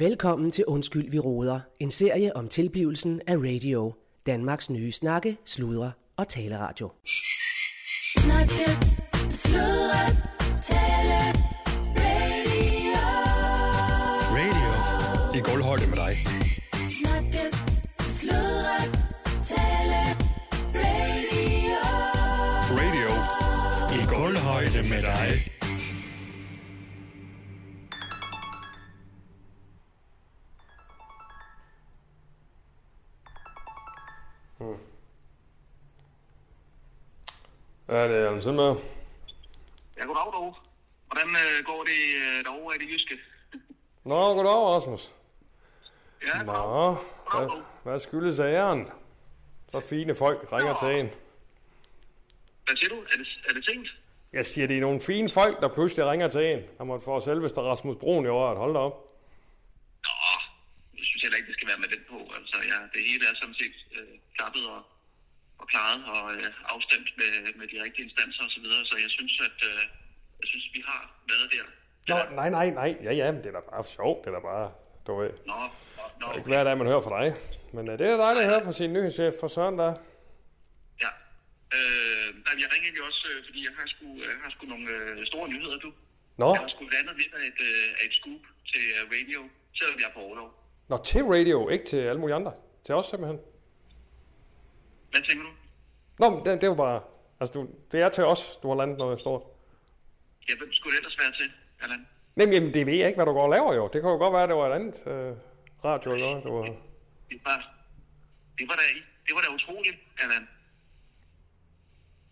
Velkommen til Undskyld, vi råder. En serie om tilblivelsen af radio. Danmarks nye snakke, sludre og taleradio. Snakke, sludre, tale, radio. Radio i gulvhøjde med dig. Ja, det er Allan Sindberg. Ja, goddag dog. Hvordan øh, går det øh, derovre i det jyske? Nå, goddag, Rasmus. Ja, Nå, goddag. hvad, Goddag. hvad skyldes æren? Så fine folk ringer Nå. til en. Hvad siger du? Er det, er det sent? Jeg siger, det er nogle fine folk, der pludselig ringer til en. Der måtte få selveste Rasmus Brun i året. Hold da op. Nå, jeg synes heller ikke, det skal være med den på. Altså, ja, det hele er sådan set øh, klappet og, og klaret og øh, afstemt med, med de rigtige instanser osv. Så, videre. så jeg synes, at øh, jeg synes, vi har været der. Nå, nej, nej, nej. Ja, ja, men det er da bare sjovt. Det er da bare, du ved. Nå, nå, nå Det er ikke hver dag, man hører fra dig. Men uh, det er dejligt at høre fra sin nyhedschef for Søren der. Ja. Øh, jeg ringer egentlig også, øh, fordi jeg har sgu, jeg har sgu nogle øh, store nyheder, du. Nå, Jeg har sgu landet lidt af et, øh, et scoop til øh, radio, selvom jeg er på overlov. Nå til radio, ikke til alle mulige andre. Til os simpelthen. Hvad tænker du? Nå, men det, det jo bare... Altså, du, det er til os, du har landet noget stort. Ja, hvem skulle det ellers være til, Allan? Nej, men jamen, det ved jeg ikke, hvad du går og laver jo. Det kan jo godt være, at det var et andet øh, radio eller noget. Det var... Det var, det var da, det var da utroligt, Allan.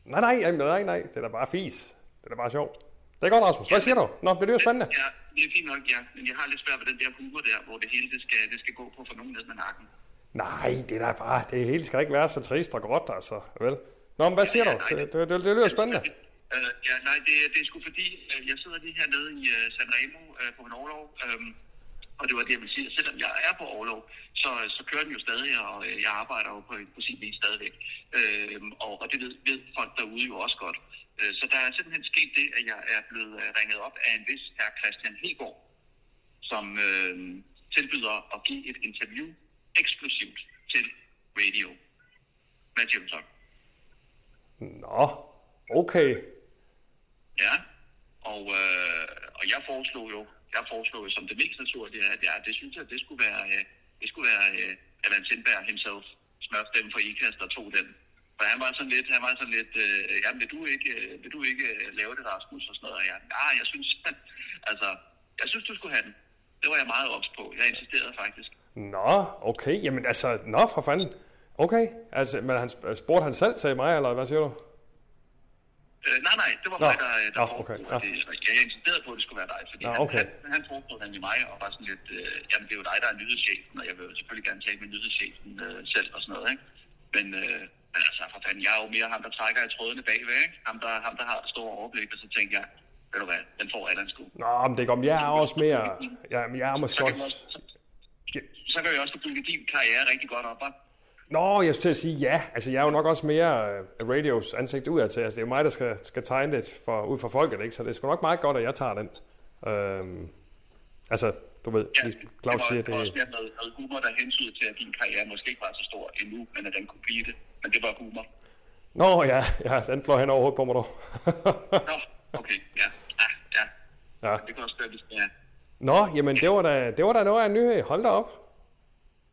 Nej, nej, jamen, nej, nej. Det er da bare fis. Det er da bare sjovt. Det er godt, Rasmus. Hvad siger du? Nå, det lyder spændende. Ja, det er fint nok, ja. Men jeg har lidt svært ved den der humor der, hvor det hele det skal, det skal gå på for nogen ned med nakken. Nej, det er da bare... Det hele skal ikke være så trist og gråt, altså. Vel? Nå, men hvad siger du? Det, det, det, det lyder spændende. Uh, ja, nej, det, det er sgu fordi, uh, jeg sidder lige hernede i uh, San Remo uh, på min overlov, um, øhm, og det var det, jeg ville sige, at selvom jeg er på overlov, så, så kører den jo stadig, og uh, jeg arbejder jo på, på sin vis stadigvæk. Uh, og, og det ved, ved folk derude jo også godt. Uh, så der er simpelthen sket det, at jeg er blevet uh, ringet op af en vis herr Christian Hegård, som uh, tilbyder at give et interview eksklusivt til radio. Hvad siger du så? Nå, okay. Ja, og, øh, og jeg foreslog jo, jeg foreslog jo som det mest naturlige, at ja, det synes jeg, det skulle være, øh, det skulle være øh, Allan Sindberg himself, smørstemme for IKAS, der tog den. For han var sådan lidt, han var sådan lidt, øh, ja, vil du ikke, øh, vil du ikke øh, lave det, Rasmus, og sådan noget, og jeg, nej, jeg synes, altså, jeg synes, du skulle have den. Det var jeg meget ops på. Jeg insisterede faktisk. Nå, okay. Jamen altså, nå for fanden. Okay, altså, men han sp- spurgte han selv til mig, eller hvad siger du? Øh, nej, nej, det var Nå, mig, der, der nå, foreslog, okay, at det, jeg, jeg insisterede på, at det skulle være dig, fordi Nå, han, okay. han, han foreslog han i mig, og var sådan lidt, øh, jamen det er jo dig, der er nyhedschefen, og jeg vil jo selvfølgelig gerne tale med nyhedschefen øh, selv og sådan noget, ikke? Men, øh, men altså, for fanden, jeg er jo mere ham, der trækker i trådene bagved, ikke? Ham, der, ham, der har det store overblik, og så tænkte jeg, ved du hvad, den får Allan sgu. Nå, men det går, jeg er også mere... Men jeg er måske også... så, kan vi også bygge din karriere rigtig godt op? Nå, jeg skulle til at sige ja. Altså, jeg er jo nok også mere øh, radios ansigt udad til. Altså, det er jo mig, der skal, skal tegne det for, ud for folket, ikke? Så det er sgu nok meget godt, at jeg tager den. Øhm, altså, du ved, Ja, Claus siger, det var også det... mere noget, noget humor, der hensyder til, at din karriere måske ikke var så stor endnu, men at den kunne blive det. Men det var humor. Nå, ja, ja, den flår hen over hovedet på mig, dog. Nå, okay, ja. Ja, ja. ja. Det kan også være, hvis det er. Nå, jamen, det var da, det var da noget af en nyhed. Hold da op.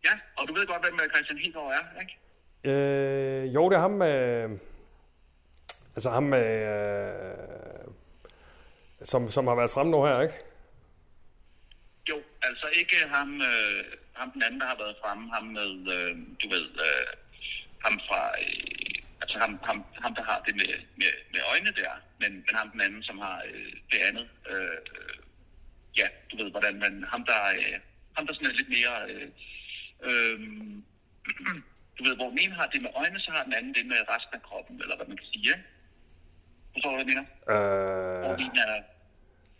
Ja, og du ved godt, hvem øh, Christian Hegård er, ikke? Øh, jo, det er ham med... Altså ham med... Øh, som, som har været fremme nu her, ikke? Jo, altså ikke ham, øh, ham den anden, der har været fremme, ham med, øh, du ved, øh, ham fra, øh, altså ham, ham, ham, der har det med, med, med øjnene der, men, men ham den anden, som har øh, det andet, øh, øh, ja, du ved, hvordan man, ham der, øh, ham der sådan er lidt mere, øh, øh, du ved, hvor den ene har det med øjnene, så har den anden det med resten af kroppen, eller hvad man kan sige? Forstår du, hvad jeg mener? Hvor Øh, den ene er,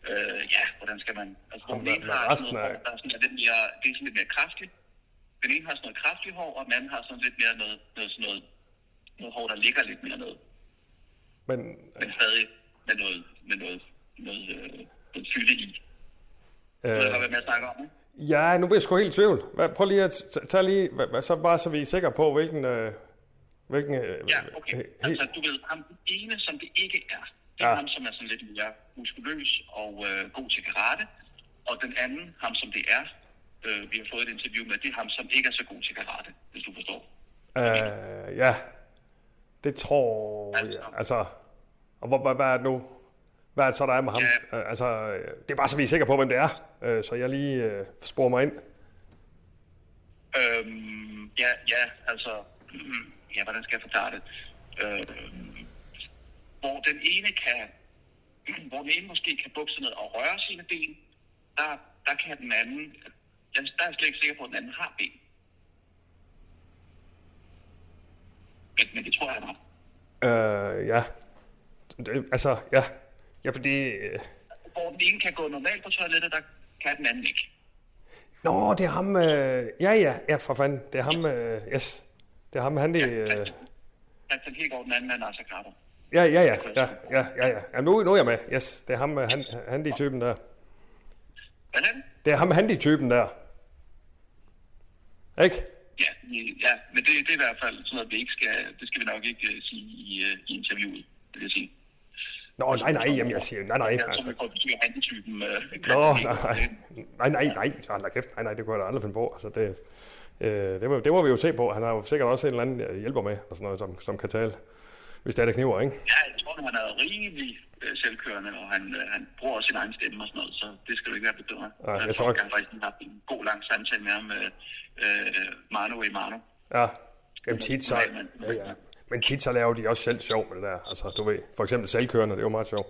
øh, ja, hvordan skal man, altså hvor den ene har sådan noget, hår, der er sådan lidt mere, det er sådan lidt mere kraftigt. Den ene har sådan noget kraftigt hår, og den anden har sådan lidt mere noget, noget sådan noget, noget hår, der ligger lidt mere ned. men Men stadig med noget, med noget, noget, øh, noget fylde i. Du ved øh, godt, hvad jeg snakker om, ikke? Ja, nu bliver jeg sgu helt i tvivl. Hvad, prøv lige at tage lige, hvad, hvad, så bare så vi er sikre på, hvilken... Øh, hvilken øh, Ja, okay. he- Altså, du ved, ham den ene, som det ikke er, det er Ja. ham, som er sådan lidt mere muskuløs og øh, god til karate. Og den anden, ham som det er, øh, vi har fået et interview med, det er ham, som ikke er så god til karate, hvis du forstår. Øh, ja, det tror jeg. Altså, og hvor, hvad, hvad er det nu? Hvad det så, der er med ham? Ja. Øh, altså, øh, det er bare så, vi er sikre på, hvem det er. Øh, så jeg lige øh, sporer mig ind. Øhm, ja, ja, altså, mm, ja, hvordan skal jeg forklare det? Øhm, hvor den ene kan, hvor den ene måske kan bukse ned og røre sine ben, der, der kan den anden, der, der er jeg slet ikke sikker på, at den anden har ben. Men, men det tror jeg, han har. Øh, ja. Det, altså, ja. Ja, fordi... Øh, Hvor den ene kan gå normalt på toilettet, der kan den anden ikke. Nå, det er ham... Øh, ja, ja, ja, for fanden. Det er ham... Øh, yes. Det er ham, han det... Øh, Christian Hegård, den anden er Nasser Carter. ja, ja, ja, ja, ja, ja, ja. ja nu, nu er jeg med. Yes, det er ham, øh, han, han det typen der. Hvordan? Det er ham, han det typen der. Ikke? Ja, ja, men det, det er i hvert fald sådan noget, vi ikke skal, det skal vi nok ikke uh, sige i, uh, i interviewet, det vil jeg sige. Nå, nej, nej, jamen jeg siger, nej, nej. Altså. Uh, Nå, nej, nej, nej, nej, så da kæft, nej, nej, det kunne jeg da aldrig finde på. Altså, det, øh, det, må, det må vi jo se på. Han har jo sikkert også en eller anden øh, hjælper med, og sådan noget, som, som kan tale, hvis det er det kniver, ikke? Ja, jeg tror, han er rimelig uh, selvkørende, og han, han bruger også sin egen stemme og sådan noget, så det skal du ikke være bekymret. Nej, jeg jeg tror ikke- jeg har haft en god lang samtale med ham, uh, Manu i Manu. Ja, jamen tit så, ja, ja. Men tit så laver de også selv sjov med det der. Altså, du ved, for eksempel selvkørende, det er jo meget sjovt.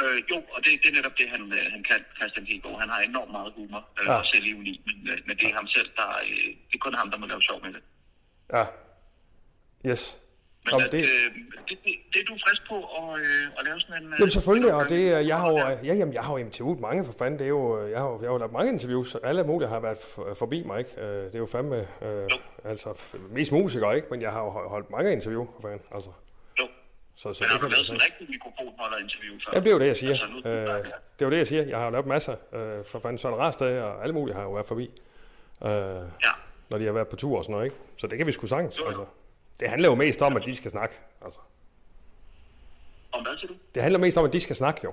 Øh, jo, og det, det er netop det, han, øh, han kan, Christian Hegård. Han har enormt meget humor øh, Ja. og selvivni, men, øh, men det er ham selv, der øh, det er kun ham, der må lave sjov med det. Ja. Yes. Men Nå, men at, det, øh, det, det, det, er du frisk på at, øh, at lave sådan en... Øh, Jamen selvfølgelig, og det, er- jeg har jo, Ja. ja, jamen, jeg har jo interviewet mange for fanden, det er jo, øh, jeg har, jo- jeg har jo lavet mange interviews, alle mulige har været for- forbi mig, ikke? Øh, Det er jo fandme, øh, altså, f- mest musikere, ikke? Men jeg har jo hold- holdt mange interview, for fanden, altså. Jo. Så, så Men har du lavet sådan en rigtig mikrofonholder-interview? Ja, det er jo det, jeg siger. Altså, nu, Øh, det er jo det, jeg siger. Jeg har jo lavet masser. Øh, for fanden Søren Rastad og alle mulige har jo været forbi. Øh, ja. når de har været på tur og sådan noget, ikke? Så det kan vi sgu sagtens. Jo, jo. Altså. Det handler jo mest om, at de skal snakke. Altså. Om hvad siger du? Det handler mest om, at de skal snakke, jo.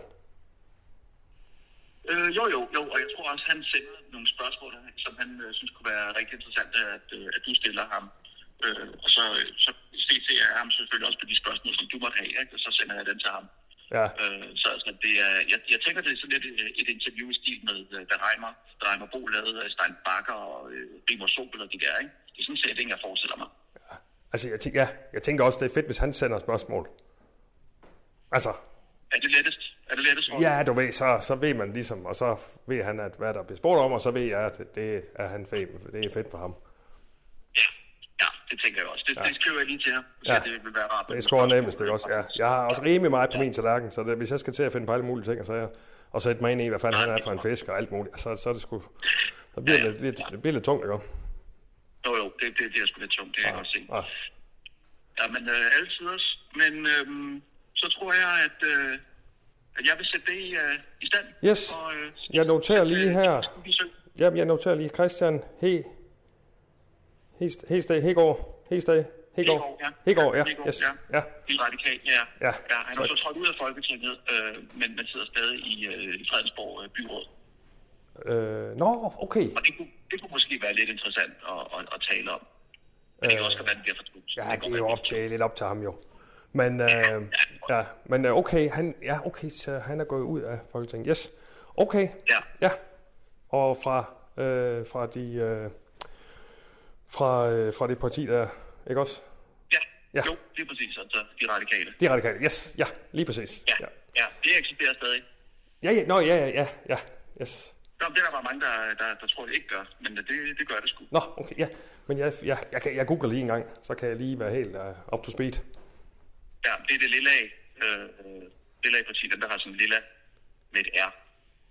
Øh, jo, jo, jo, og jeg tror også, han sender nogle spørgsmål, som han øh, synes kunne være rigtig interessante, at, øh, at du stiller ham. Øh, og så, øh, så CC er ham selvfølgelig også på de spørgsmål, som du måtte have, ikke? og så sender jeg den til ham. Ja, Øh, så altså, det er, jeg, jeg tænker, det er sådan lidt et, et interview i stil med, øh, da Reimer, da Reimer Bo lavede øh, Stein Bakker og øh, Rigmor Sobel og de der, ikke? Det er sådan en setting, jeg forestiller mig. Altså jeg, tænker, ja, jeg tænker også, det er fedt, hvis han sender spørgsmål. Altså, Er det lettest? Er det lettest for ja, du ved, så, så ved man ligesom, og så ved han, at hvad der bliver spurgt om, og så ved jeg, at det er han fedt, det er fedt for ham. Ja, ja, det tænker jeg også. Det, ja. det skriver jeg lige til ham, så Ja. det vil være rart. Det er sgu nemmest, ikke også? Ja. Jeg har også rimelig meget på min tallerken, så det, hvis jeg skal til at finde på alle mulige ting, og, så jeg, og sætte mig ind i, hvad fanden han er for en fisk og alt muligt, så, så er det sgu... Så bliver det lidt, lidt, det bliver lidt tungt, ikke? Jo, jo, det, det, det er sgu lidt tungt, det kan jeg godt se. Ja. Ja, men øh, altid også. Men øhm, så tror jeg, at, øh, at jeg vil sætte det i, øh, i stand. Yes. Og, øh, Jeg noterer lige her. vi søger. Jamen, jeg noterer lige Christian He... Hest- Hestad, Hegård, Hestad, Hegård, ja. Hegård, ja, Hegård, yes, ja. ja, radikal, ja. Ja, ja han er så- så trådt ud af Folketinget, øh, men man sidder stadig i, øh, i Fredensborg øh, byråd. Øh, nå, okay. Og det kunne, det kunne måske være lidt interessant at, at, at tale om. Men det kan også være, det bliver fortrudt. Øh, Ja, det er jo op til, lidt op til ham jo. Men, øh, ja, men øh, okay, han, ja, okay, så han er gået ud af Folketinget. Yes, okay. Ja. Ja, og fra, øh, fra de, øh, fra, øh, fra det parti der, ikke også? Ja, Ja. jo, det er præcis. Altså, de radikale. De radikale, yes, ja, lige præcis. Ja, ja, ja, det eksisterer stadig. ja, ja nå, ja, ja, ja, ja, yes. Nå, det er der bare mange, der, der, der tror, det ikke gør, men det, det gør det sgu. Nå, okay, ja, men jeg, jeg, jeg, kan, jeg googler lige en gang, så kan jeg lige være helt uh, up to speed. Ja, det er det lille af, øh, øh, lille af parti, den der har sådan en lilla med et R.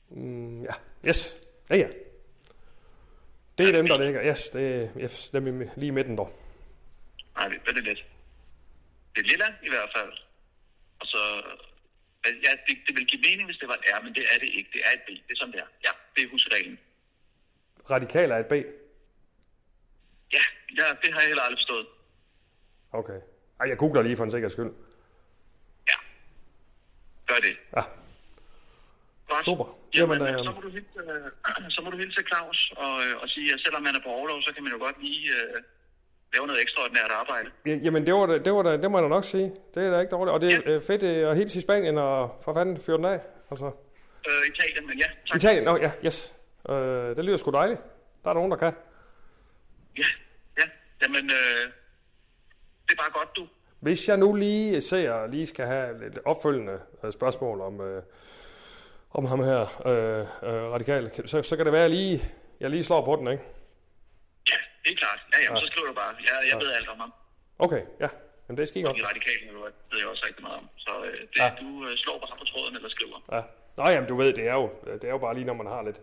Mm, ja, yes, ja, ja. Det er dem, der ligger, yes, det er yes, dem i- lige i midten dog. Nej, det, det er lidt. Det er lilla i hvert fald. Og så Men Ja, det, det vil give mening, hvis det var et R, men det er det ikke. Det er et B. Det er sådan, det er. Ja, det er husreglen. Radikal er et B. Ja, ja, det har jeg heller aldrig forstået. Okay. Ej, jeg googler lige for en sikkerheds skyld. Ja. Gør det. Ja. Godt. Super. Jamen, Jamen, Jamen øh, så, må du hilse, øh, så må du hilse Claus og, øh, og sige, at selvom man er på overlov, så kan man jo godt lige øh, lave noget ekstraordinært arbejde. Ja, Jamen, det var det, det, var det, det må jeg da nok sige. Det er da ikke dårligt. Og det er Ja. øh, fedt øh, at hilse i Spanien og for fanden fyre den af. Altså, Øh, Italien, men ja, tak. Italien, nå ja, yes. Øh, det lyder sgu dejligt. Der er nogen, der kan. Ja, ja. Jamen, øh, det er bare godt, du. Hvis jeg nu lige ser, lige skal have lidt opfølgende øh, spørgsmål om, øh, om ham her, øh, øh, radikal, så, så kan det være, at jeg lige, jeg lige slår på den, ikke? Ja, det er klart. Ja, jamen, så skriver du bare. Jeg, jeg ved alt om ham. Okay, ja. Jamen, det er skide Og godt. de radikale ved jeg også rigtig meget om. Så øh, det, Ja. ja. du øh, slår bare på tråden eller skriver. Ja. Nå, jamen, du ved, det er jo, det er jo bare lige, når man har lidt,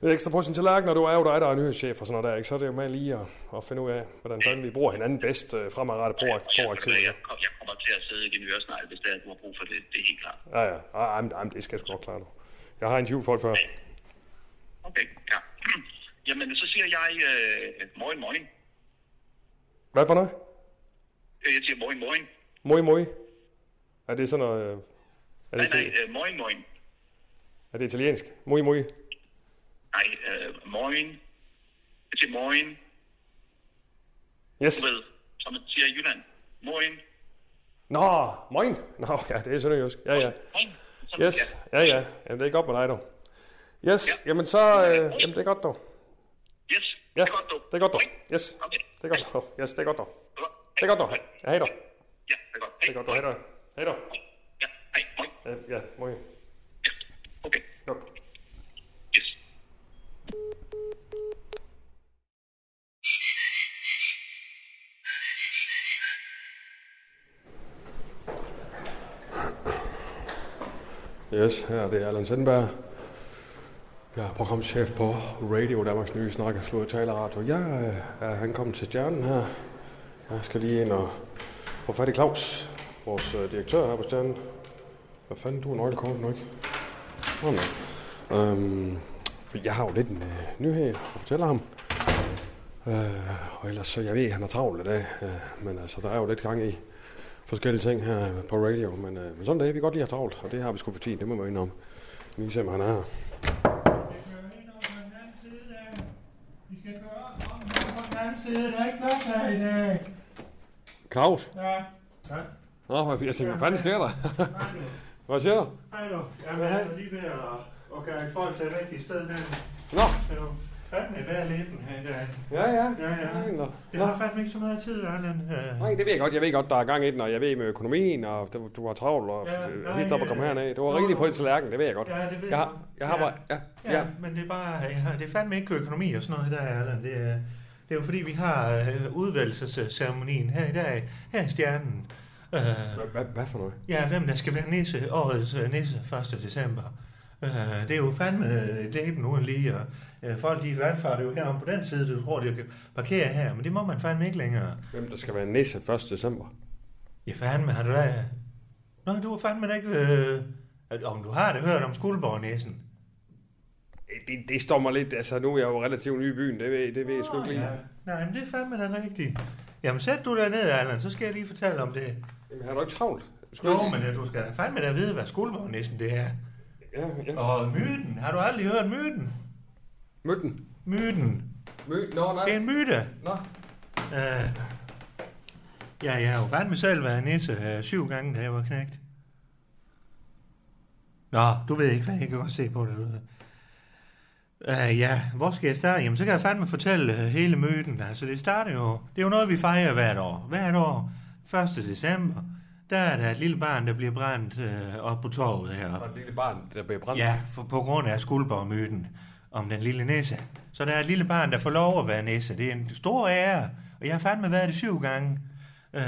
lidt ekstra på sin tallerken, og du er jo dig, der er nyhedschef og sådan noget der, ikke? Så er det jo med lige at, at finde ud af, hvordan fanden vi bruger hinanden bedst øh, fremadrettet på, proaktivt. jeg, jeg, kommer til at sidde i din øresnegl, hvis det er, du har brug for det. Det er helt klart. Ja, ja. Ej, jamen, jamen, det skal jeg sgu nok klare, du. Jeg har en tvivl folk før. Okay, ja. Jamen, så siger jeg øh, morgen, morgen. Hvad for noget? Øh, Jeg siger morgen, morgen. Moi, moi. Er det sådan noget... øh, Er Nej, det, nej, til, øh, morgen, morgen. Er det italiensk? Moi, moi. Nej, øh, morgen. Siger morgen, Yes. du ved, som man siger i Jylland. Morgen. Nå, moin. Nå, ja, det er sønderjysk. Ja, ja. Sådan, Yes. Ja, ja. Jamen, det er godt med dig, du. Yes. Ja. Jamen, så... Øh, jamen, det er godt, du. Yes, Ja, det er godt, du. det er godt. Morgen. Yes. Okay. Det er godt, du. Yes, det er godt, du. Det er godt. Ja, hej, du. Ja, det er godt. Det er godt, du. Hej, du. Hej, du. Ja, hej, morgen. Ja, ja, moi. Ja, okay. Jo. Yes. Yes, her er det Allan Sandberg. Jeg er programchef på Radio Danmarks Nye Snakke Slået Taleradio. Jeg øh, er ankommet til stjernen her. Jeg skal lige ind og få fat i Claus, vores øh, direktør her på stjernen. Hvad fanden, du er nøglekort nu ikke? Nej. Øhm, for jeg har jo lidt en øh, nyhed at fortælle ham. Øh, og ellers så, jeg ved, at han er travlt i dag. Øh, men altså, der er jo lidt gang i forskellige ting her på radio. Men, øh, men sådan det er vi godt lige har travlt, og det har vi sgu for tid, det må vi jo indom. Lige se, om han er her. Vi side der. Vi om er ikke plads her i dag. Claus? Ja. Ja. Nå, jeg tænker, hvad fanden sker der? Hvad siger du? Hej du. Jamen, jeg er lige ved at at gøre folk det rigtige sted hen. Nå, er jo fandme værd læben her i dag. ja, ja. Ja, ja. Nå. Jeg har fandme ikke så meget tid, Allan. Øh, Nej, det ved jeg godt. Jeg ved godt, der er gang i den, og jeg ved med økonomien, og du, var travlt, og Ja, nej, hist op og kom øh, herned. Det var rigtig på din tallerken, det ved jeg godt. Ja, det ved Jeg jeg. har, jeg har Ja. bare, ja, Ja, ja. men det er bare, ja, det er fandme ikke økonomi og sådan noget der, Allan. Det er, det er jo fordi, vi har øh, udvalgelsesceremonien her i dag, her i Stjernen. Øh, Hvad- Hvad, for noget? Ja, hvem der skal være nisse, årets øh, nisse 1. december. Øh, det er jo fandme øh, et læben uden lige, og øh, folk de valgfarter jo herom på den side, du tror, de kan parkere her, men det må man fandme ikke længere. Hvem der skal være nisse 1. december? Ja, fandme har du da... Nå, du har fandme da ikke... Øh... Om du har det hørt om skuldborgnæsen. Det, det står mig lidt, altså nu er jeg jo relativt ny i byen, det ved, det ved jeg sgu ikke lige. Nej, men det er fandme da rigtigt. Jamen, sæt du dig ned, Allan, så skal jeg lige fortælle om det. Jamen, har du ikke travlt? Skal Jo, men øh, du skal da fandme da vide, hvad skuldborgnæsen det er. Ja, ja. Og myten, har du aldrig hørt myten? Mød den. Myten. Mød, nå, nej. Det er en myte. Nå. Øh, ja, jeg har jo fandme selv været nisse øh, syv gange, da jeg var knægt. Nå, du ved ikke, hvad jeg kan godt se på det. Uh, ja, hvor skal jeg starte? Jamen, så kan jeg fandme fortælle uh, hele myten. Altså, det starter jo... Det er jo noget, vi fejrer hvert år. Hvert år, 1. december, der er der et lille barn, der bliver brændt uh, op på torvet her. Der er et lille barn, der bliver brændt. Ja, for, på grund af Skuldborg-myten om den lille nisse. Så der er et lille barn, der får lov at være nisse. Det er en stor ære, og jeg har fandme været det syv gange. Øh,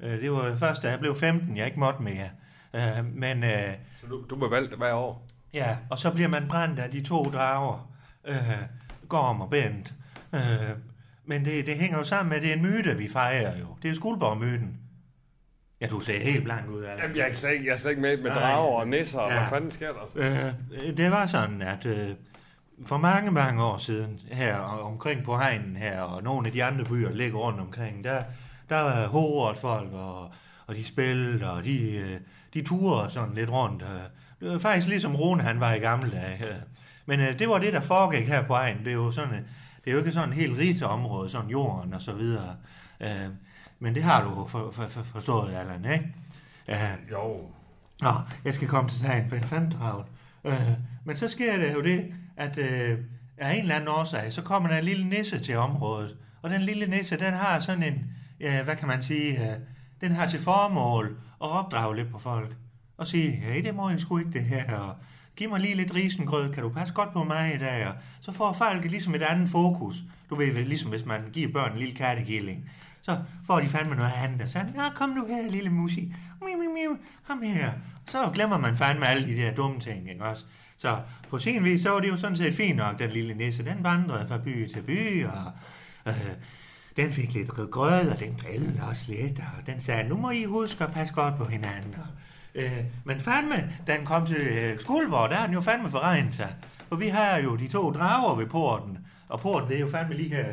øh, det var først, da jeg blev 15, jeg ikke måtte mere. Øh, men øh, Så du, du bliver valgt hver år. Ja, og så bliver man brændt af de to drager, øh, Gorm og Bent. Øh, men det, det hænger jo sammen med, at det er en myte, vi fejrer jo. Det er Skuldborg-myten. Ja, du ser helt blank ud af det. Jamen, jeg er slet ikke, jeg er slet ikke med med Nej. drager og nisser, og Ja. hvad fanden sker der? Øh, det var sådan, at øh, for mange, mange år siden, her omkring på hegnen her, og nogle af de andre byer ligger rundt omkring, der, der var hovedet folk, og, og de spillede, og de, øh, de turede sådan lidt rundt. Øh. Det var faktisk ligesom Rune, han var i gamle dage. Øh. Men øh, det var det, der foregik her på hegnen. Det er jo sådan, øh, det er jo ikke sådan et helt rigt område, sådan jorden og så videre. Øh, men det har du for, for, for, forstået, Allan, ikke? Øh, Jo. Nå, jeg skal komme til sagen, for jeg fandme travlt. Øh, men så sker det jo det, at øh, af en eller anden årsag, så kommer der en lille nisse til området. Og den lille nisse, den har sådan en, ja, hvad kan man sige, øh, den har til formål at opdrage lidt på folk. Og sige, hey, det må jeg sgu ikke det her, og giv mig lige lidt risengrød, kan du passe godt på mig i dag? Og så får folk ligesom et andet fokus. Du ved, ligesom hvis man giver børn en lille kattekilling. Så får de fandme noget andet, og så ja, kom nu her, lille musi. Miu, miu, miu. Kom her. Så glemmer man fandme alle de der dumme ting, ikke også? Så på sin vis, så var det jo sådan set fint nok, den lille nisse. Den vandrede fra by til by, og øh, den fik lidt grød, og den drillede også lidt, og den sagde, nu må I huske at passe godt på hinanden. Og, øh, men fandme, da den kom til øh, Skuldborg, der har den jo fandme forregnet sig. For vi har jo de to drager ved porten, og porten det er jo fandme lige her,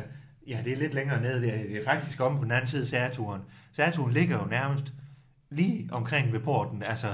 ja, det er lidt længere nede, det er, det er faktisk om på den anden side af Særturen. Særturen ligger jo nærmest lige omkring ved porten, altså,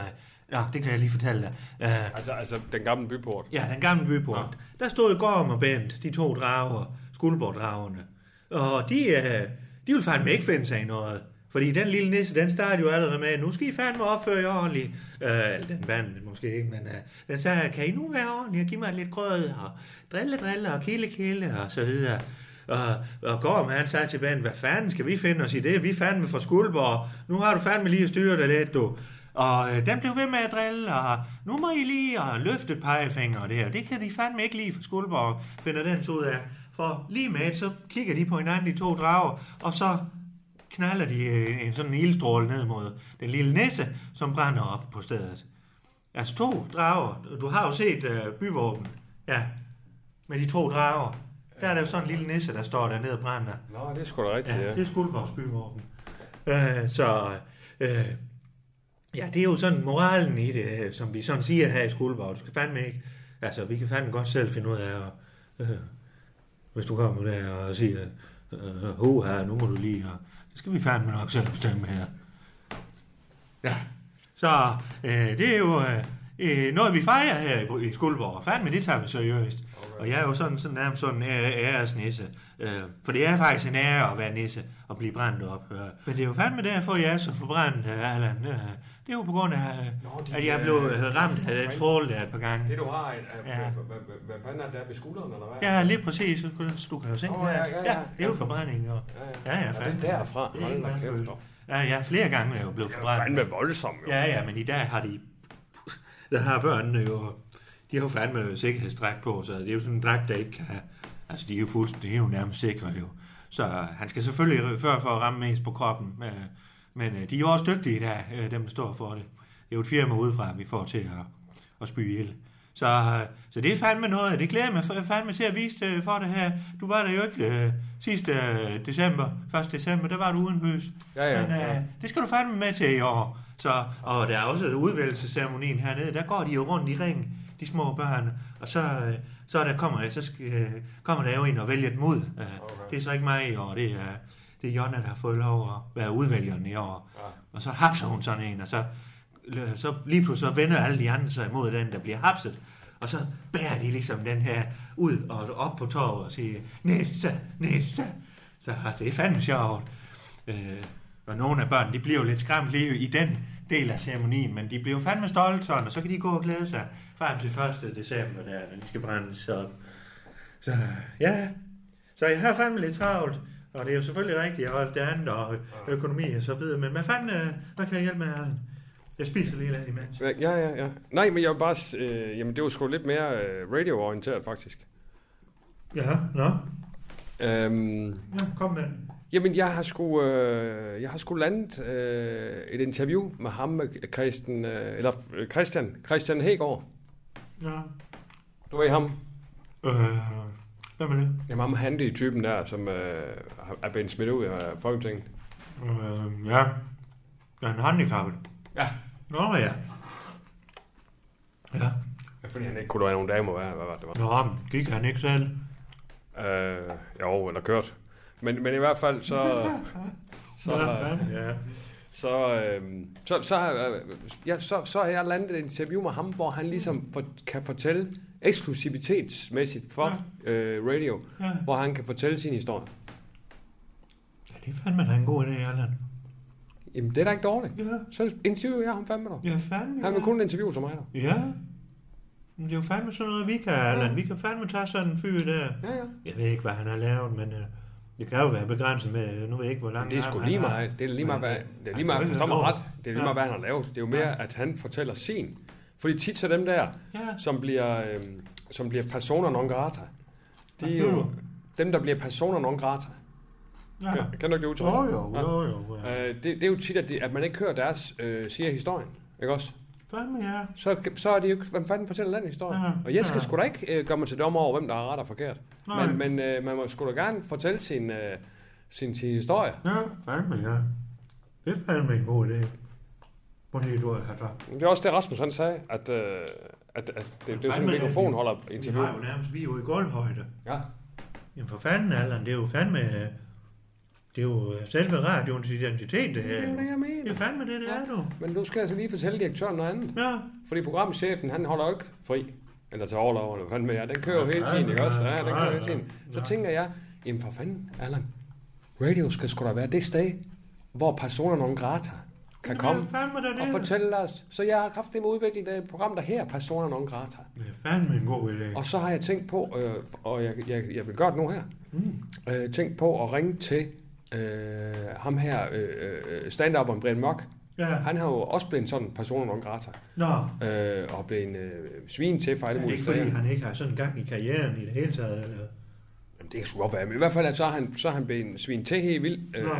ja, det kan jeg lige fortælle dig. Øh, Altså, altså den gamle byport. Ja, den gamle byport. Ja. Der stod Gorm og Bent, de to drager, Skuldborg-dragerne. Og de, øh, de ville fandme ikke finde sig i noget. Fordi den lille nisse, den startede jo allerede med, nu skal I fandme opføre jer ordentligt. Øh, eller den vand måske ikke, men øh, den sagde, kan I nu være ordentlige og give mig lidt grød, og drille, drille, og kille, kille, og så videre. Og, og Gorm, han sagde til Ben, hvad fanden skal vi finde os i det? Vi er fandme fra Skuldborg. Nu har du fandme lige styret det lidt, du. Og øh, den blev ved med at drille, og nu må I lige og løfte pegefinger og det her. Det kan de fandme ikke lige fra Skuldborg, finder den så ud af. For lige med så kigger de på hinanden, de to drager, og så knaller de øh, en sådan en ildstråle ned mod den lille nisse, som brænder op på stedet. Altså to drager. Du har jo set øh, byvåben. Ja, med de to drager. Der er der jo sådan en lille nisse, der står dernede og brænder. Nå, det er sgu da rigtigt, Ja, ja. det er Skuldborgs byvåben. Øh, så øh, ja, det er jo sådan moralen i det, øh, som vi sådan siger her i Skuldborg. Du skal fandme ikke, altså vi kan fandme godt selv finde ud af, at, øh, hvis du kommer der og siger, øh, ho her, nu må du lige, og det skal vi fandme nok selv bestemme her. Ja, så øh, det er jo øh, øh, noget, vi fejrer her i, i Skuldborg. Fandme, det tager vi seriøst. Og jeg er jo sådan, sådan nærmest sådan en ære- æresnisse. Øh, for det er faktisk en ære at være nisse og blive brændt op. Øh. Men det er jo fandme derfor, jeg er så forbrændt, øh, Allan. Øh, det er jo på grund af, Nå, de, at jeg blev øh, ramt af den stråle der et par gange. Det du har, Ja. ja. hvad, fanden er det der ved skulderen, eller hvad? Ja, lige præcis. Du kan jo se Åh, her. ja, ja, ja. det er jo forbrænding. Og, ja, ja, Er fandme. det derfra? Er Hold da kæft. Ja, ja, flere gange er jeg jo blevet Det er forbrændt. fandme voldsomt, jo. Ja, ja, men i dag har de... Der har børnene jo... De har jo fandme sikkerhedsdragt på, så det er jo sådan en dragt, der ikke kan... Altså, de er jo fuldstændig... Det er jo nærmest sikre, jo. Så han skal selvfølgelig før for at ramme mest på kroppen. Men, men øh, de er jo også dygtige der, øh, dem der står for det. Det er jo et firma udefra, vi får til at, at spy ild. Så, øh, så det er fandme noget, det glæder jeg mig fa- fandme til at vise øh, for det her. Du var der jo ikke øh, sidste øh, december, 1. december, der var du uden bøs. Ja, ja, Men øh, ja. det skal du fandme med til i år. Så, og der er også udvælgelsesceremonien hernede, der går de jo rundt i ring, de små børn, og så, øh, så, der kommer, så skal, øh, kommer der jo en og vælger dem ud. Øh, Det er så ikke mig i år, det er, det er Jonna, der har fået lov at være udvælgeren i år. Ja. Og så hapser hun sådan en, og så, så lige pludselig så vender alle de andre sig imod den, der bliver hapset. Og så bærer de ligesom den her ud og op på torvet og siger, Nisse, Nisse. Så det er fandme sjovt. Øh, og nogle af børnene, de bliver jo lidt skræmt lige i den del af ceremonien, men de bliver jo fandme stolte sådan, og så kan de gå og glæde sig frem til 1. december, der, når de skal brændes op. Så ja, så jeg har fandme lidt travlt, og det er jo selvfølgelig rigtigt, har det andet og økonomi og så videre, men hvad fanden, øh, hvad kan jeg hjælpe med, Allan? Jeg spiser lige lidt imens. Ja, ja, ja. Nej, men jeg var bare... Øh, jamen, det var sgu lidt mere øh, radio-orienteret, faktisk. Ja, nå, Øhm, ja, kom med den. Jamen, jeg har sgu, øh, jeg har sgu landet øh, et interview med ham, med Christian, øh, eller øh, Christian, Christian Hegård. Ja. Du ved ham? Øh, hvad med det? Jamen, ham handy typen der, som øh, er blevet smidt ud af Folketinget. Øh, ja. Er han handicappet? Ja. Nå ja. Ja. Fordi han ikke kunne drage nogle damer, hvad, hvad var det? Var. Nå, gik han ikke selv? Øh, jo, eller kørt. Men, men i hvert fald, så... så, ja. så, øh, så, så, øh, ja, så, så har jeg landet et interview med ham, hvor han ligesom for, kan fortælle eksklusivitetsmæssigt for øh, radio, Ja. hvor han kan fortælle sin historie. ja, det er fandme en god idé, Allan. Jamen, det er da ikke dårligt. Ja. Så interviewer jeg ham fandme dig. Ja, fandme. Han vil ja. kun interviewe som mig der. Ja. Men det er jo fandme sådan noget, vi kan, Allan. Vi kan fandme tage sådan en fyr der. Ja, ja. Jeg ved ikke, hvad han har lavet, men uh, det kan jo være begrænset med, nu ved jeg ikke, hvor langt Det er sgu lige meget, det er lige meget, hvad, det er lige meget, forstår mig ret, det er lige meget, hvad han har lavet. Det er jo mere, at han fortæller sin. Fordi tit så dem der, Ja. som bliver, øhm, som bliver personer non grata, de er jo dem, der bliver personer non grata. Ja. Kan, kan du ikke det udtryk? Jo, jo, jo, jo. Ja. Øh, det, det er jo tit, at, de, at man ikke hører deres øh, siger historien. Ikke også? Fandme, ja. Så, så er det jo ikke, hvem fanden fortæller den historie? Ja, Og jeg skal ja. sgu da ikke øh, gøre mig til dommer over, hvem der har ret og forkert. Nej. Men, men øh, man må sgu da gerne fortælle sin, øh, sin, sin historie. Ja, fandme, ja. Det er fandme en god idé. Det, du har sagt? Det er også det, Rasmus han sagde, at, øh, at, at det, det er sådan en mikrofonholder Vi interview. har jo nærmest, vi er jo i gulvhøjde. Ja. Jamen for fanden, Allan, det er jo fandme... øh, Det er jo øh, selve radioens identitet, det her. Det er jo det, jeg mener. Det er fandme det, det er, du. Men nu skal jeg så lige fortælle direktøren noget andet. Ja, Fordi programchefen, han holder jo ikke fri. Eller til overlov, eller hvad fanden med jer. Den kører jo hele tiden, ikke også? Ja, den kører hele tiden. Så tænker jeg, jamen for fanden, Allan, radio skal sgu da være det sted, hvor personer non grata kan det komme er fandme og det. fortælle os. Så jeg har kraftigt med udviklet et program, der her personer non grata. Det er fandme en god idé. Og så har jeg tænkt på, øh, og jeg, jeg, jeg vil gøre det nu her, mm. øh, tænkt på at ringe til øh, ham her, øh, øh, stand-uperen Brian Mørk. Ja. Han har jo også blevet sådan en person non grata, Nå, øh, og blevet øh, svin til for alle er mulige ikke fordi, steder. han ikke har sådan en gang i karrieren i det hele taget? Eller? Jamen, det kan sgu godt være, men i hvert fald så er han, så er han blevet svin til helt vildt øh, Nå.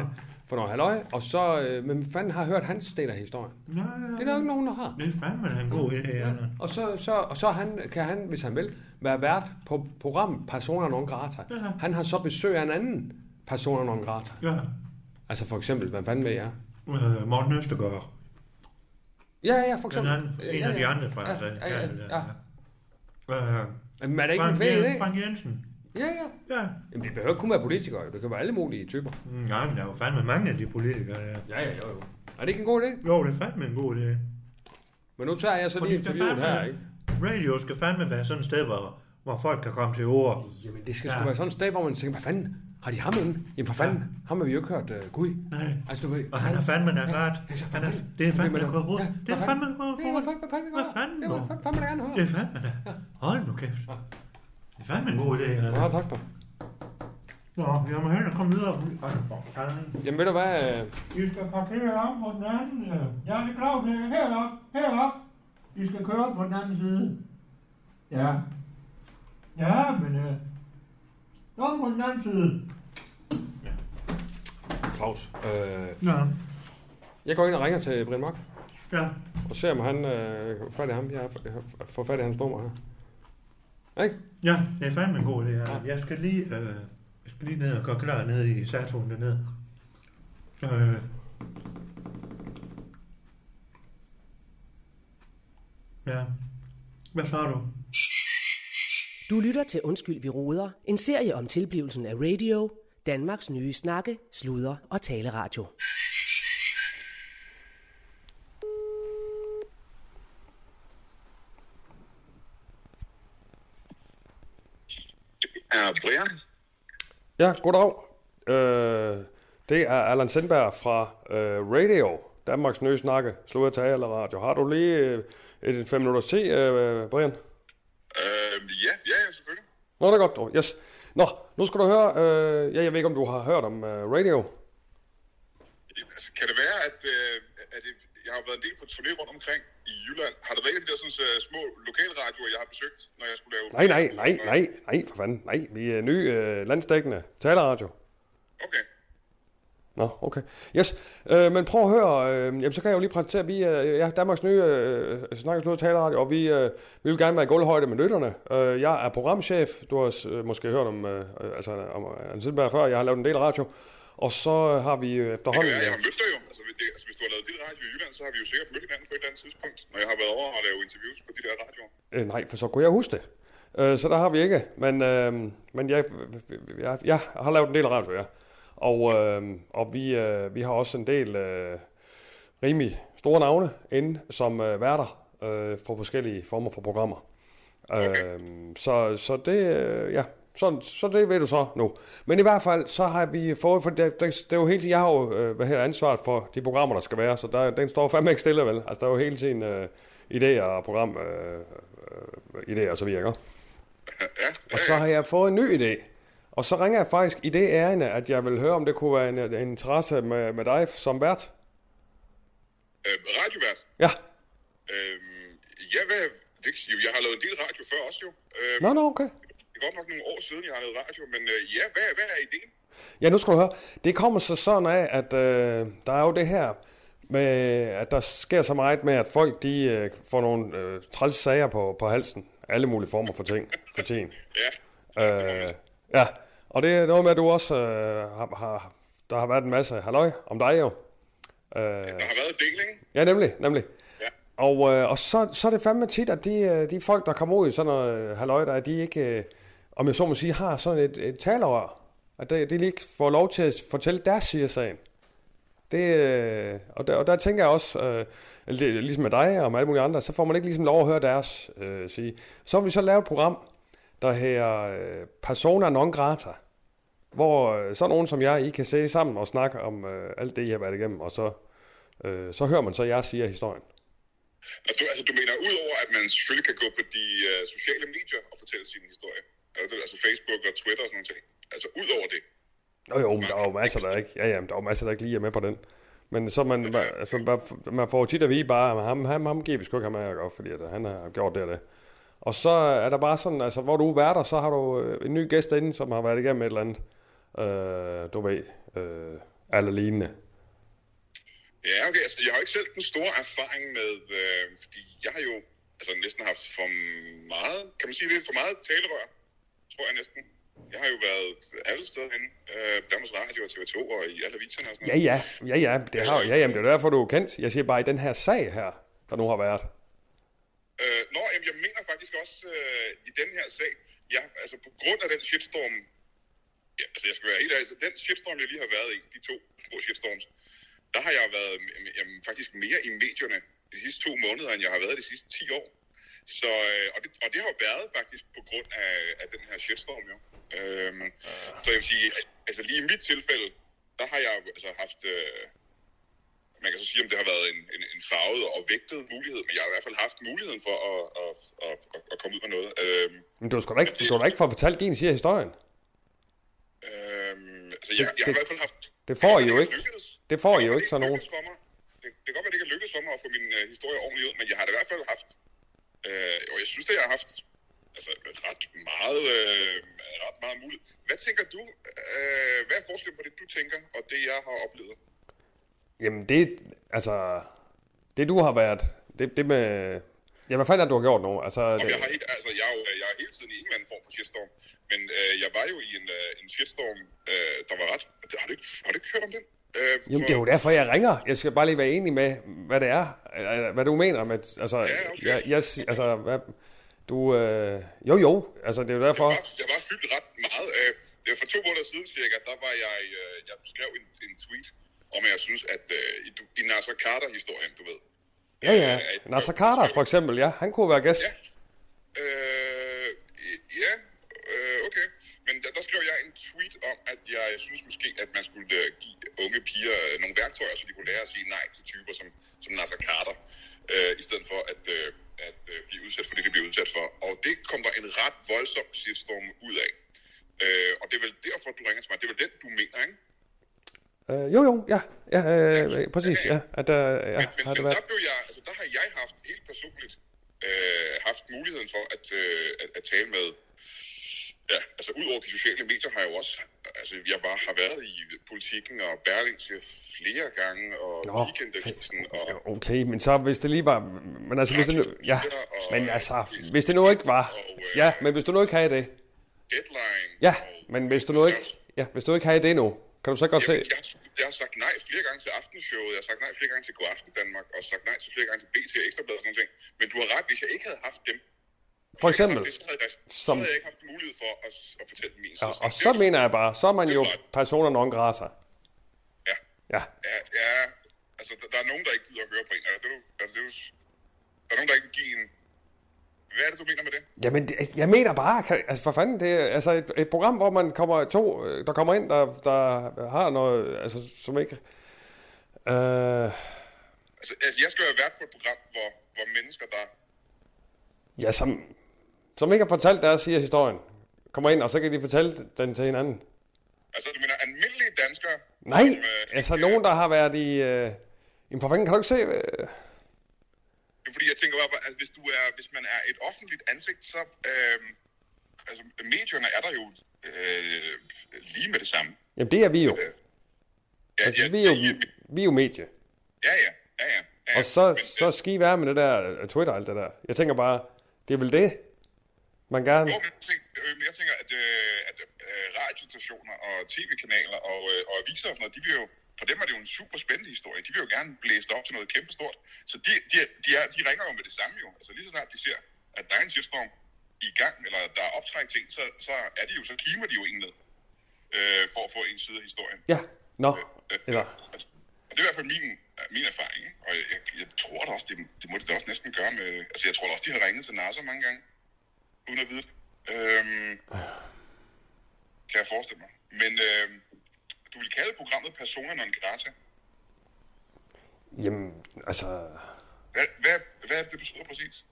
for noget halløj, og så, øh, men fanden har hørt hans del af historien. Nå, ja. Det er der jo ikke nogen, der har. Det er fandme da en god idé, Allan. Og så, så, og så han, kan han, hvis han vil, være vært på programmet Personer non grata. Ja. Han har så besøg af en anden Personer non grata. Ja. Altså for eksempel, hvad fanden med jer? Øh, Morten Østergaard. Ja, ja, for Den eksempel. anden, en af de andre fra Ja, ja, ja, ja. ja. Øh, Men er det ikke en Frank, fed idé? Frank Jensen. Ja, ja. Ja. Jamen, det behøver ikke kun være politikere, det kan være alle mulige typer. Mm, Ja, men der er jo fandme mange af de politikere der. Ja, ja, jo, jo. Er det ikke en god idé? Jo, det er fandme en god idé. Men nu tager jeg så lige interviewet her, ikke? Radio skal fandme være sådan et sted, hvor, hvor folk kan komme til ord. Jamen, det skal Ja. sgu være sådan et sted, hvor man tænker, hvad fanden, har de ham inde? Jamen, for fanden, ham har vi jo ikke hørt uh, Gud. Nej. Altså, du ved, Og han er fandme da ret. Han er, det er fandme da hurtigt. Ja, Det er fandme Det er hurtigt. hvad fanden, Det er fandme da gerne høre. Det er fandme da. Hold nu kæft. Det er fandme en god idé. Ja, tak da. Nå, jeg må hellere komme videre. Jamen, ved du hvad? øh, I skal parkere om på den anden. øh. Ja, det er klart, det er herop, herop. I skal køre på den anden side. Ja. Ja, men... Øh, om på den anden side. Claus. Øh, Ja. jeg går ind og ringer til Brian Mørk, Ja. og ser, om han øh, får fat i ham. Jeg har fået fat i hans nummer her. Ikke? Ja, det er fandme en god idé. Ja. Jeg skal lige, øh, jeg skal lige ned og gøre klar nede i Saturn dernede. Så, øh, ja. Hvad så du? Du lytter til Undskyld, vi råder. En serie om tilblivelsen af radio. Danmarks nye snakke, sludre og taleradio. Er Brian? Ja, goddag. Øh, det er Allan Sindberg fra øh, Radio, Danmarks nye snakke, slå og tale radio. Har du lige øh, et fem minutters tid, øh, Brian? Øh, ja, ja, ja. Nå, det er godt, dog. Yes. Nå, nu skal du høre, øh, ja, jeg ved ikke, om du har hørt om øh, radio. Altså, kan det være, at, øh, at det, jeg har været en del på turné rundt omkring i Jylland. Har der været de der sådan, så små lokalradioer, jeg har besøgt, når jeg skulle lave... Nej, nej, nej, nej, nej, for fanden. Nej, vi er ny øh, landsdækkende taleradio. Okay. Nå, okay. Yes, øh, men prøv at høre, øh, jamen, så kan jeg jo lige præsentere, vi er ja, Danmarks nye øh, snakkes nu taleradio, og vi, øh, vi vil gerne være i gulvhøjde med lytterne. Øh, jeg er programchef, du har øh, måske hørt om, øh, altså, om Anne før, jeg har lavet en del radio, og så har vi øh, efterhånden... være, jeg har mødt dig jo. Altså, det, altså, hvis du har lavet dit radio i Jylland, så har vi jo sikkert mødt hinanden på et eller andet tidspunkt, når jeg har været over og lave interviews på de der radioer. Øh, nej, for så kunne jeg huske det. Øh, så der har vi ikke. Men, øh, men jeg, jeg, jeg har lavet en del radio, ja. Og, øh, og vi, øh, vi har også en del øh, rimelig store navne inde som øh, værter øh, for forskellige former for programmer. Øh, så, så det, øh, ja, så, så det ved du så nu. Men i hvert fald, så har vi fået, for det, det, det er jo hele tiden, jeg har jo øh, hvad her, ansvaret for de programmer, der skal være, så der, den står fandme ikke stille, vel? Altså, der er jo hele tiden øh, idéer og program, øh, øh, idéer og så videre, ikke? Ja, Og så har jeg fået en ny idé. Og så ringer jeg faktisk i det ærende, at jeg vil høre, om det kunne være en, en interesse med, med dig som vært. øh, radiovært. Ja. Øhm, ja, hvad, det, jo, jeg har lavet en del radio før også jo. Øhm, Nå, nå, okay. Det er godt nok nogle år siden, jeg har lavet radio, men øh, ja, hvad, hvad er ideen? Ja, nu skal du høre. Det kommer så sådan af, at øh, der er jo det her med, at der sker så meget med, at folk de øh, får nogle øh, træls sager på, på halsen. Alle mulige former for ting. For ting. Ja, Øh, ja, og det er noget med, at du også øh, har, har, der har været en masse halløj om dig jo. Øh, der har været del, ikke? ja, nemlig, nemlig. Ja. Og, øh, og så, så er det fandme tit, at de, øh, de folk, der kommer ud i sådan noget øh, halløj, der, de ikke, øh, om jeg så må sige, har sådan et, et talerør. At de, de lige får lov til at fortælle deres side af sagen. Det, øh, og, der, og der tænker jeg også, øh, ligesom med dig og med alle mulige andre, så får man ikke ligesom lov at høre deres øh, sige. Så har vi så lavet et program, der hedder øh, Persona non grata, hvor øh, sådan nogen som jeg, I kan se sammen og snakke om øh, alt det, I har været igennem, og så, øh, så hører man så side af historien. Og du, altså, du mener, udover at man selvfølgelig kan gå på de uh, sociale medier og fortælle sin historie, altså, Facebook og Twitter og sådan noget, altså udover det, Jo jo, men der er jo masser, der ikke, ja, ja, der er jo masser, der ikke lige er med på den. Men så man, altså, man, man får tit at vide bare, at ham, ham, ham giver vi sgu ikke ham af at gøre, fordi at han har gjort det og det. Og så er der bare sådan, altså hvor du er værter, så har du øh, en ny gæst inde, som har været igennem et eller andet, øh, du ved, øh, alle lignende. Ja, okay. Altså, jeg har ikke selv den store erfaring med, øh, fordi jeg har jo altså, næsten haft for meget, kan man sige det, for meget talerør, tror jeg næsten. Jeg har jo været alle steder henne, øh, Danmarks Radio og TV2 og i alle aviserne og sådan Ja, ja, ja, ja, det har, ja, jamen, det er derfor, du er kendt. Jeg siger bare, i den her sag her, der nu har været. Øh, nå, jamen, jeg mener faktisk også øh, i den her sag, ja, altså på grund af den shitstorm, ja, altså jeg skal være helt ærlig, så den shitstorm, jeg lige har været i, de to små shitstorms, der har jeg været mm, jamen, faktisk mere i medierne de sidste to måneder, end jeg har været de sidste 10 år. Så, øh, og, det, og det har jo været faktisk på grund af, af den her shitstorm jo. Øhm, så jeg vil sige, altså lige i mit tilfælde, der har jeg altså haft, øh, man kan så sige, om det har været en, en, en farvet og vægtet mulighed, men jeg har i hvert fald haft muligheden for at, at, at, at, at komme ud med noget. Øhm, Men du skal da ikke, du skal da ikke få fortalt din side af historien. øhm, altså jeg, jeg har i hvert fald haft... det får I jo ikke. det lykkedes. Det får I jo ikke sådan det nogen. Det, det kan godt være, det ikke er lykkedes for mig at få min uh, historie ordentligt ud, men jeg har det i hvert fald haft... Øh, og jeg synes, at jeg har haft altså, ret meget, øh, ret meget mulighed. Hvad tænker du? Øh, hvad er forskellen på det, du tænker, og det, jeg har oplevet? Jamen det, altså, det du har været, det, det med, ja, hvad fanden er du har gjort nu? Altså, det, jeg, har helt, altså, jeg, er jo, jeg er hele tiden i en eller anden form for shitstorm, men øh, jeg var jo i en, øh, en shitstorm, øh, der var ret... Har du ikke, har du ikke hørt om den? Øh, Jamen, det er jo derfor, jeg ringer. Jeg skal bare lige være enig med, hvad det er. øh, Hvad du mener med, altså, Ja, okay. jeg, jeg, altså, hvad, du, øh, jo jo, altså, det er jo derfor. Jeg var, jeg var fyldt ret meget. Øh, det var for to måneder siden cirka, der var jeg, øh, jeg skrev en, en tweet om, jeg synes, at øh, i, i Nasser Carter-historien, du ved. Ja, ja, øh, Nasser Carter for eksempel, ja, han kunne være gæst. Ja. Øh, ja, øh, okay. Men der, der skrev jeg en tweet om, at jeg synes måske, at man skulle øh, give unge piger øh, nogle værktøjer, så de kunne lære at sige nej til typer som, som Nasser Carter, øh, i stedet for at, øh, at øh, blive udsat for det, de bliver udsat for. Og det kom der en ret voldsom shitstorm ud af. Øh, og det er vel derfor, du ringer til mig. Det er vel den, du mener, ikke? Øh, jo jo, ja, ja øh, præcis, ja, at, øh, ja, men, men, har det men der, været. blev jeg, altså, der har jeg haft helt personligt øh, haft muligheden for at, øh, at, at tale med, ja, altså ud over de sociale medier har jeg jo også, altså jeg var, har været i politikken og Berlingske flere gange, og Nå, Weekendavisen, og Okay, men så hvis det lige var, men altså hvis det nu, ja, men altså, hvis det nu ikke var, ja, men hvis du nu ikke havde det, Deadline, ja, og, men hvis du nu ikke, ja, hvis du ikke havde det nu, Kan du så godt se? Jamen, jeg, jeg har sagt nej flere gange til aftenshowet, jeg har sagt nej flere gange til Godaften Danmark, og sagt nej til flere gange til BT og Ekstrabladet og sådan noget. Men du har ret, hvis jeg ikke havde haft dem, For eksempel. det, så, havde jeg, så Som- havde jeg ikke haft mulighed for at, at fortælle min Ja, og så er- mener jeg bare, så er man jo personer non grata. Ja, Ja, ja, ja, altså der, der er nogen, der ikke gider at høre på en. Altså, det, er altså, det er der er nogen, der ikke vil give en... Hvad er det, du mener med det? Jamen, jeg mener bare, altså for fanden, det er altså et, et program, hvor man kommer to, øh, der kommer ind, der, der har noget, altså som ikke... Øh, Altså, altså jeg skal jo være på et program, hvor, hvor mennesker, der... ja, som, som ikke har fortalt deres side af historien, kommer ind, og så kan de fortælle den til hinanden. Altså, du mener almindelige danskere... Nej, som, øh, altså nogen, der har været i... Øh, jamen for fanden, kan du ikke se... Øh, fordi, jeg tænker bare, at hvis, du er, hvis man er et offentligt ansigt, så... Øh, altså, medierne er der jo øh, lige med det samme. jamen det er vi jo. Ja, Altså, ja, vi er jo, ja, vi er jo medie. ja, ja, ja, ja, ja. Og så, Men, så skal I være med det der øh, Twitter og alt det der. Jeg tænker bare, det er vel det, man gerne... Jo, men jeg tænker, øh, jeg tænker at, øh, at øh, radiostationer og tv-kanaler og, øh, og aviser og sådan noget, de vil jo, for dem er det jo en super spændende historie. De vil jo gerne blæse det op til noget kæmpestort. Så de, de, de, er, de ringer jo med det samme jo. Altså lige så snart de ser, at der er en shitstorm i gang, eller der er optræk en, så, så er de jo, så kimer de jo en ned øh, for at få en side af historien. Ja, nå, Øh, eller... Altså, og det er i hvert fald min, øh, min erfaring, ikke? Og jeg, jeg, tror da også, det, det må det da også næsten gøre med... Altså, jeg tror da også, de har ringet til Nasser mange gange, uden at vide det. Øhm, kan jeg forestille mig. Men øhm, du vil kalde programmet Persona non grata. Jamen, altså... Hvad, hvad, hvad er det, det betyder præcis?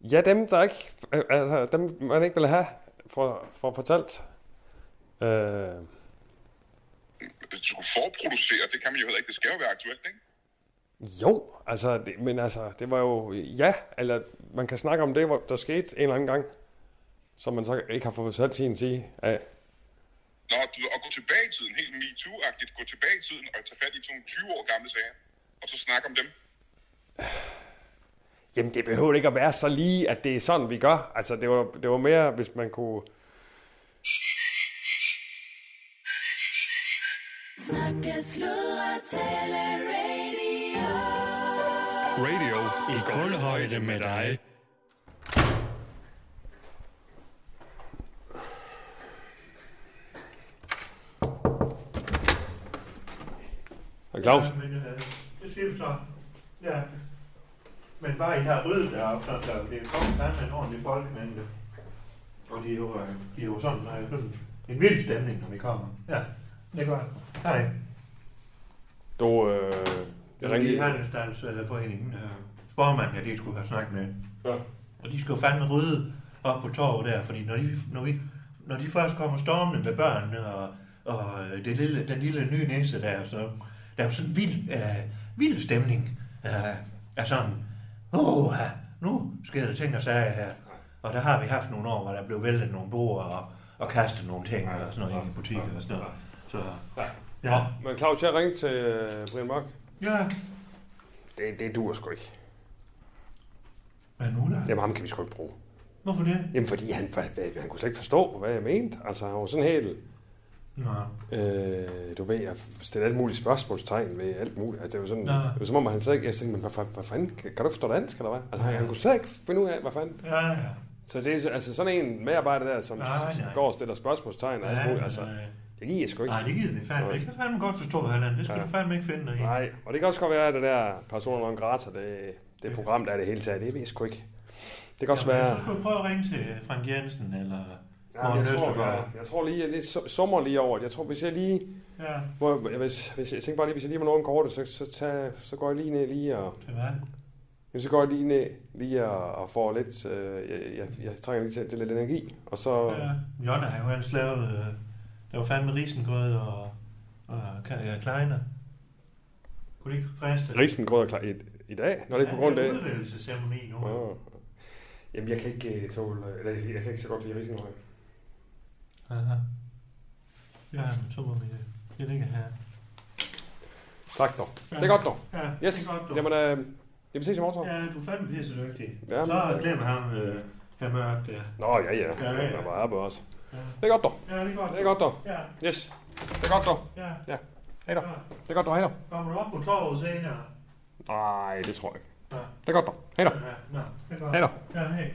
Ja, dem, der ikke... Altså, dem, man ikke vil have for, for fortalt. Øh, forproducere, det kan man jo heller ikke. Det skal jo være aktuelt, ikke? jo, altså, det, men altså, det var jo... Ja, eller man kan snakke om det, hvor der skete en eller anden gang, som man så ikke har fået fortalt sin sige af. Nå, du, at gå tilbage i tiden, helt MeToo-agtigt, gå tilbage i tiden og tage fat i sådan nogle 20 år gamle sager, og så snakke om dem. Jamen, det behøver ikke at være så lige, at det er sådan, vi gør. Altså, det var, det var mere, hvis man kunne... Snakke, sludre, tale, radio. Radio i kulhøjde med dig. Og Claus? Ja, men, øh, det siger vi så. Ja. Men bare I har ryddet deroppe, så der bliver kommet fandme en ordentlig folkemængde. Og de er jo, øh, de er jo sådan, øh, sådan en vild stemning, når vi kommer. Ja, det er godt. Hej. Du, øh, jeg Det er ringede lige lige. Handelsstandsforeningen. Øh, formand, ja, de skulle have snakket med. Ja. Og de skal jo fandme rydde op på torvet der, fordi når de, når vi, når de først kommer stormende med børnene og, og øh, det lille, den lille nye næse der, så der er jo sådan en vild, øh, vild stemning. Øh, er sådan, åh, nu sker der ting og sager her. Og der har vi haft nogle år, hvor der blev væltet nogle bord og, og kastet nogle ting og sådan noget ind i butikker og sådan noget. Så, ja. Men Claus, jeg ringte til øh, Brian Mørk. Ja. Det, det duer sgu ikke. Hvad nu da? Jamen, ham kan vi sgu ikke bruge. Hvorfor det? Jamen, fordi han, han, han kunne slet ikke forstå, hvad jeg mente. Altså, han var sådan helt... Nå. Øh, du ved, jeg stillede alt muligt spørgsmålstegn ved alt muligt. Altså, det var sådan, Nå. det var som om, han slet ikke... Jeg tænkte, men hvad, hvad, hvad fanden? Kan, kan du forstå dansk, eller hvad? Altså, han, han kunne slet ikke finde ud af, hvad fanden. Ja, ja. Så det er altså sådan en medarbejder der, som Nej, nej. går og stiller spørgsmålstegn og alt Ja, muligt. Altså, nej. det giver jeg sgu ikke. Nej, det gider vi fandme. Det kan fandme godt forstå, Allan. Det skal Ja. du fandme ikke finde dig i. Nej, og det kan også godt være, at det der Persona non grata, det, det program, der er det hele taget, det ved jeg sgu ikke. Det kan også Jamen, være... Så skulle du prøve at ringe til Frank Jensen eller Ja, jeg, tror, jeg, jeg tror lige, jeg lidt summer lige over det. Jeg tror, hvis jeg lige... Ja, Hvor, hvis, hvis, jeg tænker bare lige, hvis jeg lige var nogen kortet, så, så, tager, så går jeg lige ned lige og... hvad? Jamen, så går jeg lige ned lige og, og får lidt... Øh, jeg, jeg, jeg trænger lige til, til lidt energi, og så... Ja, Jonna har jo ellers lavet... Øh, der var fandme risengrød og, og ja, kleiner. Kunne det ikke friste? Risengrød er klar i, i dag, når det er på grund af det. det. er udvælgelsesceremoni nu. Ja. Jamen, jeg kan ikke uh, tåle... Eller, jeg kan ikke så godt lide risengrød. Aha. Ja, så må vi øh, det ligger her. Tak dog. Ja. Det er godt dog. Ja, yes. det er godt dog. Jamen, øh, jamen ses i morgen, Ja, du er fandme pisse dygtig. Jamen, så glem ham, øh, her mørkt der. Nå, ja, ja. ja, ja. Der var arbejde også. Ja. Det er godt dog. Ja, det er godt. Det er godt dog. Ja. Yes. Det er godt dog. Ja. Ja. Hej då. Ja. Det er godt dog. Hej då. Kommer du op på torvet senere? Nej, det tror jeg ikke. Ja. Det er godt dog. Hej då. Ja, ja. Det er godt. Hej då. Ja, hej.